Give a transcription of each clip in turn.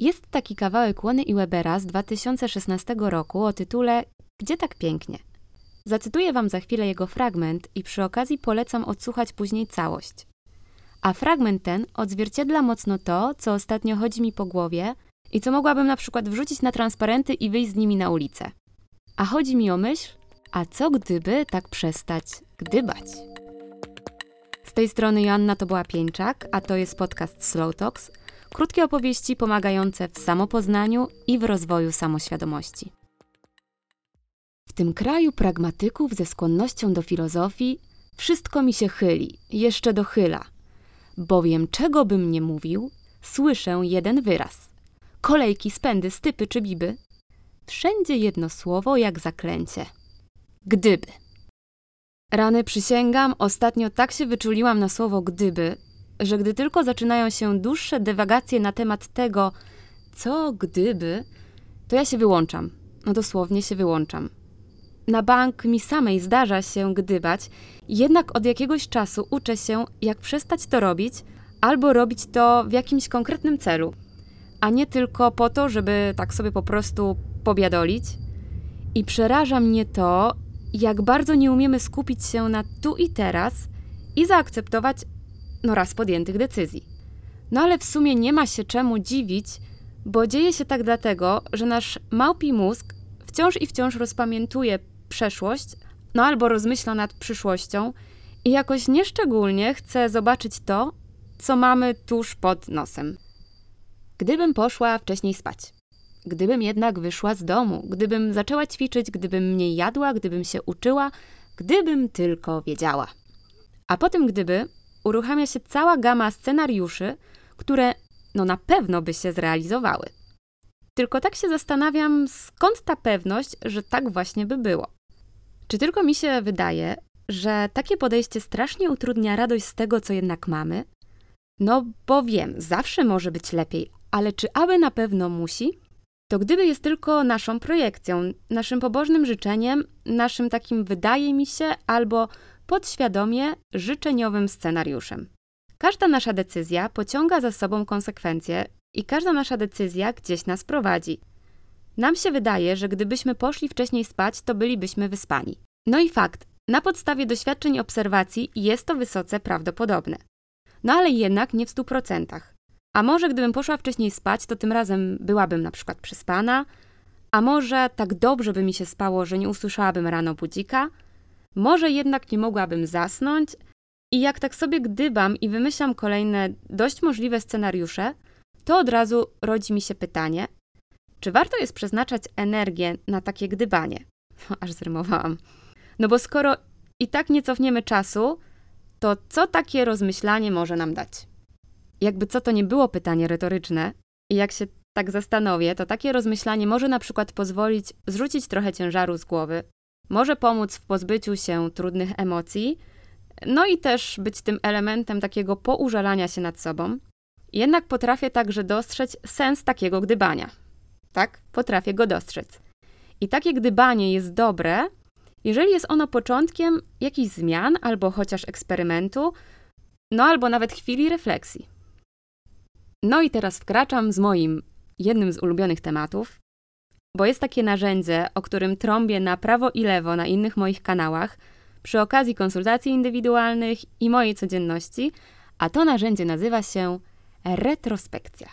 Jest taki kawałek Łony i Webera z 2016 roku o tytule Gdzie tak pięknie? Zacytuję Wam za chwilę jego fragment i przy okazji polecam odsłuchać później całość. A fragment ten odzwierciedla mocno to, co ostatnio chodzi mi po głowie i co mogłabym na przykład wrzucić na transparenty i wyjść z nimi na ulicę. A chodzi mi o myśl, a co gdyby tak przestać gdybać? Z tej strony Joanna to była Pieńczak, a to jest podcast Slow Talks, krótkie opowieści pomagające w samopoznaniu i w rozwoju samoświadomości. W tym kraju pragmatyków ze skłonnością do filozofii wszystko mi się chyli, jeszcze dochyla. Bowiem czego bym nie mówił, słyszę jeden wyraz. Kolejki, spędy, stypy czy biby. Wszędzie jedno słowo jak zaklęcie. Gdyby. Rany przysięgam, ostatnio tak się wyczuliłam na słowo gdyby, że gdy tylko zaczynają się dłuższe dywagacje na temat tego, co gdyby, to ja się wyłączam. No dosłownie się wyłączam. Na bank mi samej zdarza się gdybać, jednak od jakiegoś czasu uczę się, jak przestać to robić, albo robić to w jakimś konkretnym celu, a nie tylko po to, żeby tak sobie po prostu pobiadolić. I przeraża mnie to, jak bardzo nie umiemy skupić się na tu i teraz i zaakceptować no raz podjętych decyzji. No ale w sumie nie ma się czemu dziwić, bo dzieje się tak dlatego, że nasz małpi mózg wciąż i wciąż rozpamiętuje przeszłość, no albo rozmyśla nad przyszłością i jakoś nieszczególnie chce zobaczyć to, co mamy tuż pod nosem. Gdybym poszła wcześniej spać, gdybym jednak wyszła z domu, gdybym zaczęła ćwiczyć, gdybym mniej jadła, gdybym się uczyła, gdybym tylko wiedziała. A po tym gdyby uruchamia się cała gama scenariuszy, które no na pewno by się zrealizowały. Tylko tak się zastanawiam, skąd ta pewność, że tak właśnie by było. Czy tylko mi się wydaje, że takie podejście strasznie utrudnia radość z tego, co jednak mamy? No bo wiem, zawsze może być lepiej, ale czy aby na pewno musi? To gdyby jest tylko naszą projekcją, naszym pobożnym życzeniem, naszym takim wydaje mi się albo podświadomie życzeniowym scenariuszem. Każda nasza decyzja pociąga za sobą konsekwencje i każda nasza decyzja gdzieś nas prowadzi. Nam się wydaje, że gdybyśmy poszli wcześniej spać, to bylibyśmy wyspani. No i fakt, na podstawie doświadczeń obserwacji jest to wysoce prawdopodobne. No ale jednak nie w stu procentach. A może gdybym poszła wcześniej spać, to tym razem byłabym na przykład przespana, a może tak dobrze by mi się spało, że nie usłyszałabym rano budzika, może jednak nie mogłabym zasnąć i jak tak sobie gdybam i wymyślam kolejne dość możliwe scenariusze, to od razu rodzi mi się pytanie, czy warto jest przeznaczać energię na takie gdybanie? Aż zrymowałam. No bo skoro i tak nie cofniemy czasu, to co takie rozmyślanie może nam dać? Jakby co to nie było pytanie retoryczne, i jak się tak zastanowię, to takie rozmyślanie może na przykład pozwolić zrzucić trochę ciężaru z głowy, może pomóc w pozbyciu się trudnych emocji, no i też być tym elementem takiego poużalania się nad sobą. Jednak potrafię także dostrzec sens takiego gdybania. Tak, potrafię go dostrzec. I takie gdybanie jest dobre, jeżeli jest ono początkiem jakichś zmian albo chociaż eksperymentu, no albo nawet chwili refleksji. No i teraz wkraczam z moim jednym z ulubionych tematów, bo jest takie narzędzie, o którym trąbię na prawo i lewo na innych moich kanałach przy okazji konsultacji indywidualnych i mojej codzienności, a to narzędzie nazywa się retrospekcja.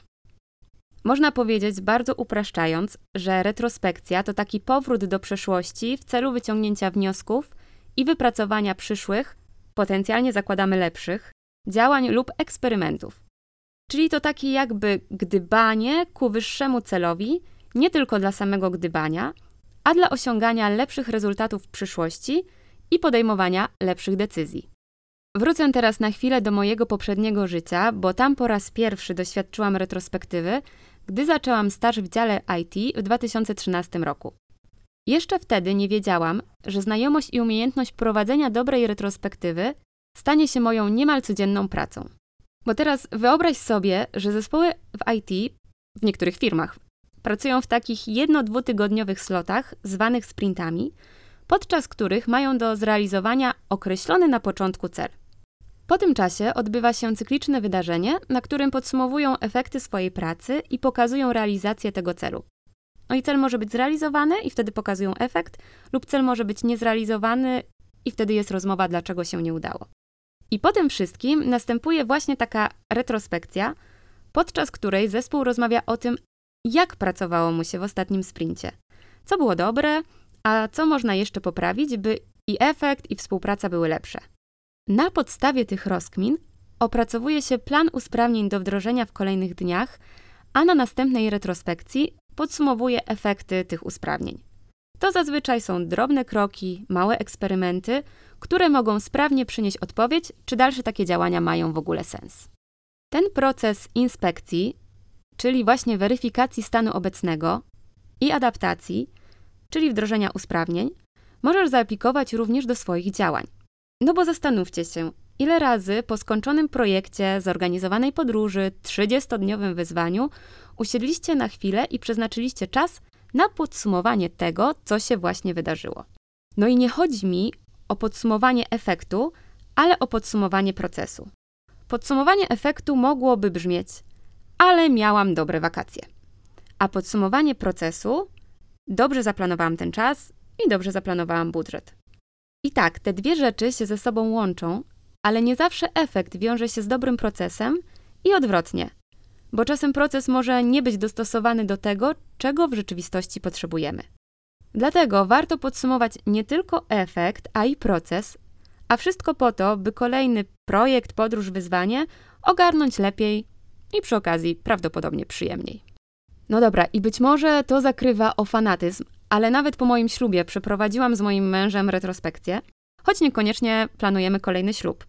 Można powiedzieć, bardzo upraszczając, że retrospekcja to taki powrót do przeszłości w celu wyciągnięcia wniosków i wypracowania przyszłych, potencjalnie zakładamy lepszych, działań lub eksperymentów. Czyli to takie jakby gdybanie ku wyższemu celowi, nie tylko dla samego gdybania, a dla osiągania lepszych rezultatów w przyszłości i podejmowania lepszych decyzji. Wrócę teraz na chwilę do mojego poprzedniego życia, bo tam po raz pierwszy doświadczyłam retrospektywy, gdy zaczęłam staż w dziale IT w 2013 roku. Jeszcze wtedy nie wiedziałam, że znajomość i umiejętność prowadzenia dobrej retrospektywy stanie się moją niemal codzienną pracą. Bo teraz wyobraź sobie, że zespoły w IT w niektórych firmach pracują w takich jedno-dwutygodniowych slotach zwanych sprintami, podczas których mają do zrealizowania określony na początku cel. Po tym czasie odbywa się cykliczne wydarzenie, na którym podsumowują efekty swojej pracy i pokazują realizację tego celu. No i cel może być zrealizowany i wtedy pokazują efekt, lub cel może być niezrealizowany i wtedy jest rozmowa, dlaczego się nie udało. I po tym wszystkim następuje właśnie taka retrospekcja, podczas której zespół rozmawia o tym, jak pracowało mu się w ostatnim sprincie. Co było dobre, a co można jeszcze poprawić, by i efekt, i współpraca były lepsze. Na podstawie tych rozkmin opracowuje się plan usprawnień do wdrożenia w kolejnych dniach, a na następnej retrospekcji podsumowuje efekty tych usprawnień. To zazwyczaj są drobne kroki, małe eksperymenty, które mogą sprawnie przynieść odpowiedź, czy dalsze takie działania mają w ogóle sens. Ten proces inspekcji, czyli właśnie weryfikacji stanu obecnego i adaptacji, czyli wdrożenia usprawnień, możesz zaaplikować również do swoich działań. No bo zastanówcie się, ile razy po skończonym projekcie, zorganizowanej podróży, 30-dniowym wyzwaniu usiedliście na chwilę i przeznaczyliście czas na podsumowanie tego, co się właśnie wydarzyło. No i nie chodzi mi o podsumowanie efektu, ale o podsumowanie procesu. Podsumowanie efektu mogłoby brzmieć: ale miałam dobre wakacje. A podsumowanie procesu: dobrze zaplanowałam ten czas i dobrze zaplanowałam budżet. I tak, te dwie rzeczy się ze sobą łączą, ale nie zawsze efekt wiąże się z dobrym procesem i odwrotnie, bo czasem proces może nie być dostosowany do tego, czego w rzeczywistości potrzebujemy. Dlatego warto podsumować nie tylko efekt, a i proces, a wszystko po to, by kolejny projekt, podróż, wyzwanie ogarnąć lepiej i przy okazji prawdopodobnie przyjemniej. No dobra, i być może to zakrywa o fanatyzm, ale nawet po moim ślubie przeprowadziłam z moim mężem retrospekcję, choć niekoniecznie planujemy kolejny ślub.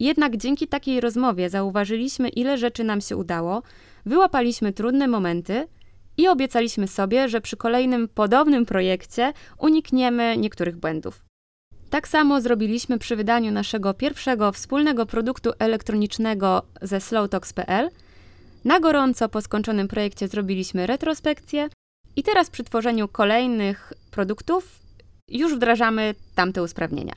Jednak dzięki takiej rozmowie zauważyliśmy, ile rzeczy nam się udało, wyłapaliśmy trudne momenty i obiecaliśmy sobie, że przy kolejnym podobnym projekcie unikniemy niektórych błędów. Tak samo zrobiliśmy przy wydaniu naszego pierwszego wspólnego produktu elektronicznego ze slowtalks.pl. Na gorąco po skończonym projekcie zrobiliśmy retrospekcję i teraz przy tworzeniu kolejnych produktów już wdrażamy tamte usprawnienia.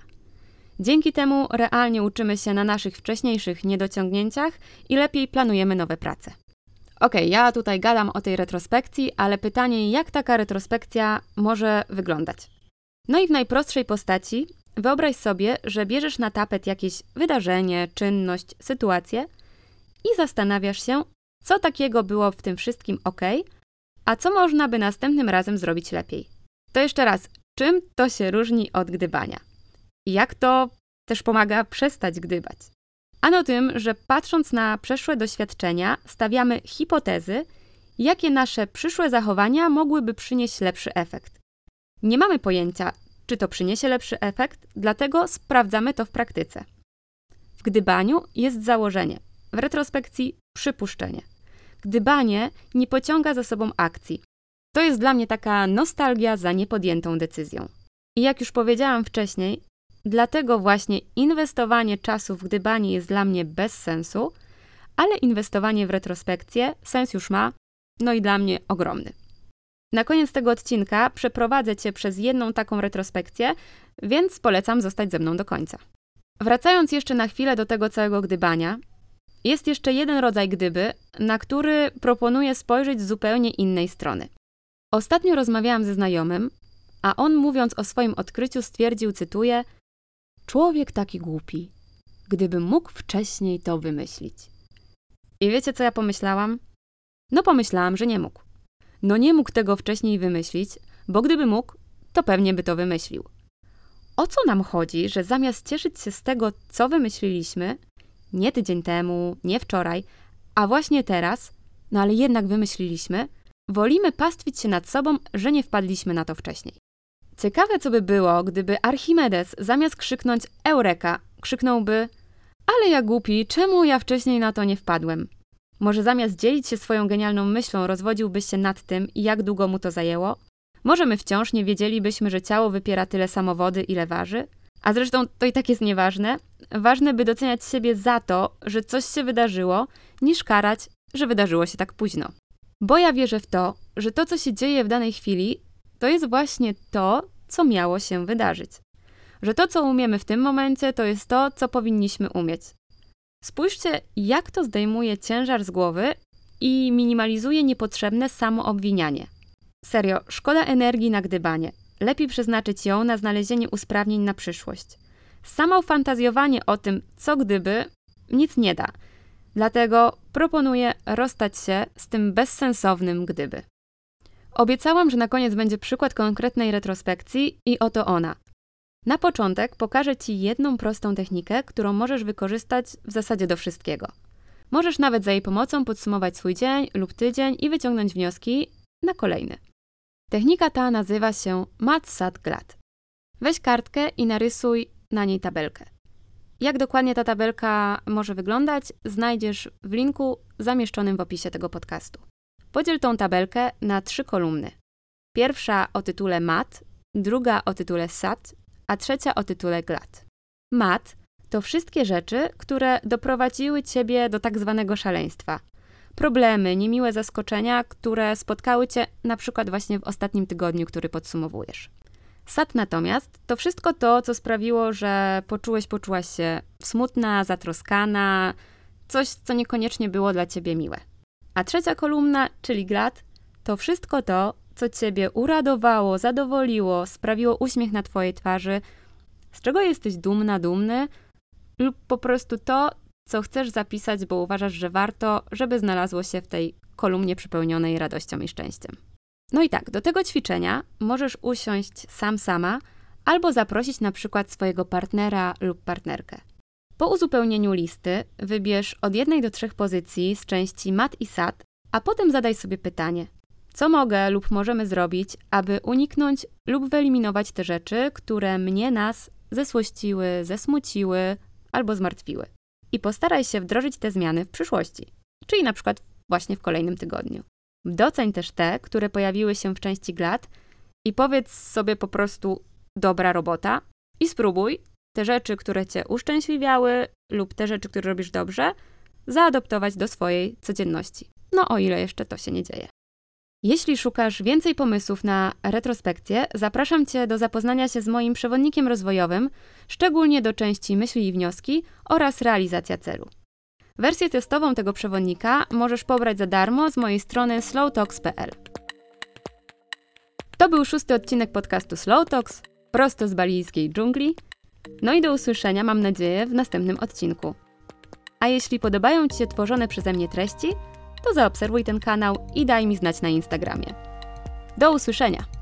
Dzięki temu realnie uczymy się na naszych wcześniejszych niedociągnięciach i lepiej planujemy nowe prace. Ok, ja tutaj gadam o tej retrospekcji, ale pytanie, jak taka retrospekcja może wyglądać? No i w najprostszej postaci wyobraź sobie, że bierzesz na tapet jakieś wydarzenie, czynność, sytuację i zastanawiasz się, co takiego było w tym wszystkim ok, a co można by następnym razem zrobić lepiej. To jeszcze raz, czym to się różni od gdybania? I jak to też pomaga przestać gdybać? Ano tym, że patrząc na przeszłe doświadczenia, stawiamy hipotezy, jakie nasze przyszłe zachowania mogłyby przynieść lepszy efekt. Nie mamy pojęcia, czy to przyniesie lepszy efekt, dlatego sprawdzamy to w praktyce. W gdybaniu jest założenie, w retrospekcji przypuszczenie. Gdybanie nie pociąga za sobą akcji. To jest dla mnie taka nostalgia za niepodjętą decyzją. I jak już powiedziałam wcześniej, dlatego właśnie inwestowanie czasu w gdybanie jest dla mnie bez sensu, ale inwestowanie w retrospekcję sens już ma, no i dla mnie ogromny. Na koniec tego odcinka przeprowadzę Cię przez jedną taką retrospekcję, więc polecam zostać ze mną do końca. Wracając jeszcze na chwilę do tego całego gdybania, jest jeszcze jeden rodzaj gdyby, na który proponuję spojrzeć z zupełnie innej strony. Ostatnio rozmawiałam ze znajomym, a on mówiąc o swoim odkryciu stwierdził, cytuję: Człowiek taki głupi, gdyby mógł wcześniej to wymyślić. I wiecie, co ja pomyślałam? No, pomyślałam, że nie mógł. No, nie mógł tego wcześniej wymyślić, bo gdyby mógł, to pewnie by to wymyślił. O co nam chodzi, że zamiast cieszyć się z tego, co wymyśliliśmy, nie tydzień temu, nie wczoraj, a właśnie teraz, no ale jednak wymyśliliśmy, wolimy pastwić się nad sobą, że nie wpadliśmy na to wcześniej. Ciekawe, co by było, gdyby Archimedes zamiast krzyknąć Eureka, krzyknąłby Ale ja głupi, czemu ja wcześniej na to nie wpadłem? Może zamiast dzielić się swoją genialną myślą, rozwodziłby się nad tym, jak długo mu to zajęło? Może my wciąż nie wiedzielibyśmy, że ciało wypiera tyle samowody, ile waży? A zresztą to i tak jest nieważne. Ważne, by doceniać siebie za to, że coś się wydarzyło, niż karać, że wydarzyło się tak późno. Bo ja wierzę w to, że to, co się dzieje w danej chwili, to jest właśnie to, co miało się wydarzyć. Że to, co umiemy w tym momencie, to jest to, co powinniśmy umieć. Spójrzcie, jak to zdejmuje ciężar z głowy i minimalizuje niepotrzebne samoobwinianie. Serio, szkoda energii na gdybanie. Lepiej przeznaczyć ją na znalezienie usprawnień na przyszłość. Samo fantazjowanie o tym, co gdyby, nic nie da. Dlatego proponuję rozstać się z tym bezsensownym gdyby. Obiecałam, że na koniec będzie przykład konkretnej retrospekcji i oto ona. Na początek pokażę Ci jedną prostą technikę, którą możesz wykorzystać w zasadzie do wszystkiego. Możesz nawet za jej pomocą podsumować swój dzień lub tydzień i wyciągnąć wnioski na kolejny. Technika ta nazywa się Mat Sat Glad. Weź kartkę i narysuj na niej tabelkę. Jak dokładnie ta tabelka może wyglądać, znajdziesz w linku zamieszczonym w opisie tego podcastu. Podziel tą tabelkę na trzy kolumny. Pierwsza o tytule mat, druga o tytule sat, a trzecia o tytule glad. Mat to wszystkie rzeczy, które doprowadziły ciebie do tak zwanego szaleństwa. Problemy, niemiłe zaskoczenia, które spotkały cię na przykład właśnie w ostatnim tygodniu, który podsumowujesz. Sad natomiast to wszystko to, co sprawiło, że poczułeś, poczułaś się smutna, zatroskana, coś, co niekoniecznie było dla ciebie miłe. A trzecia kolumna, czyli glad, to wszystko to, co ciebie uradowało, zadowoliło, sprawiło uśmiech na twojej twarzy, z czego jesteś dumna, dumny, lub po prostu to, co chcesz zapisać, bo uważasz, że warto, żeby znalazło się w tej kolumnie przepełnionej radością i szczęściem. No i tak, do tego ćwiczenia możesz usiąść sam sama albo zaprosić na przykład swojego partnera lub partnerkę. Po uzupełnieniu listy wybierz od jednej do trzech pozycji z części mat i sad, a potem zadaj sobie pytanie: co mogę lub możemy zrobić, aby uniknąć lub wyeliminować te rzeczy, które mnie nas zesłościły, zesmuciły albo zmartwiły? I postaraj się wdrożyć te zmiany w przyszłości, czyli na przykład właśnie w kolejnym tygodniu. Doceń też te, które pojawiły się w części glad i powiedz sobie po prostu dobra robota i spróbuj te rzeczy, które cię uszczęśliwiały lub te rzeczy, które robisz dobrze, zaadoptować do swojej codzienności. No o ile jeszcze to się nie dzieje. Jeśli szukasz więcej pomysłów na retrospekcję, zapraszam Cię do zapoznania się z moim przewodnikiem rozwojowym, szczególnie do części myśli i wnioski oraz realizacja celu. Wersję testową tego przewodnika możesz pobrać za darmo z mojej strony slowtalks.pl. To był szósty odcinek podcastu Slow prosto z balijskiej dżungli. No i do usłyszenia, mam nadzieję, w następnym odcinku. A jeśli podobają Ci się tworzone przeze mnie treści, to zaobserwuj ten kanał i daj mi znać na Instagramie. Do usłyszenia!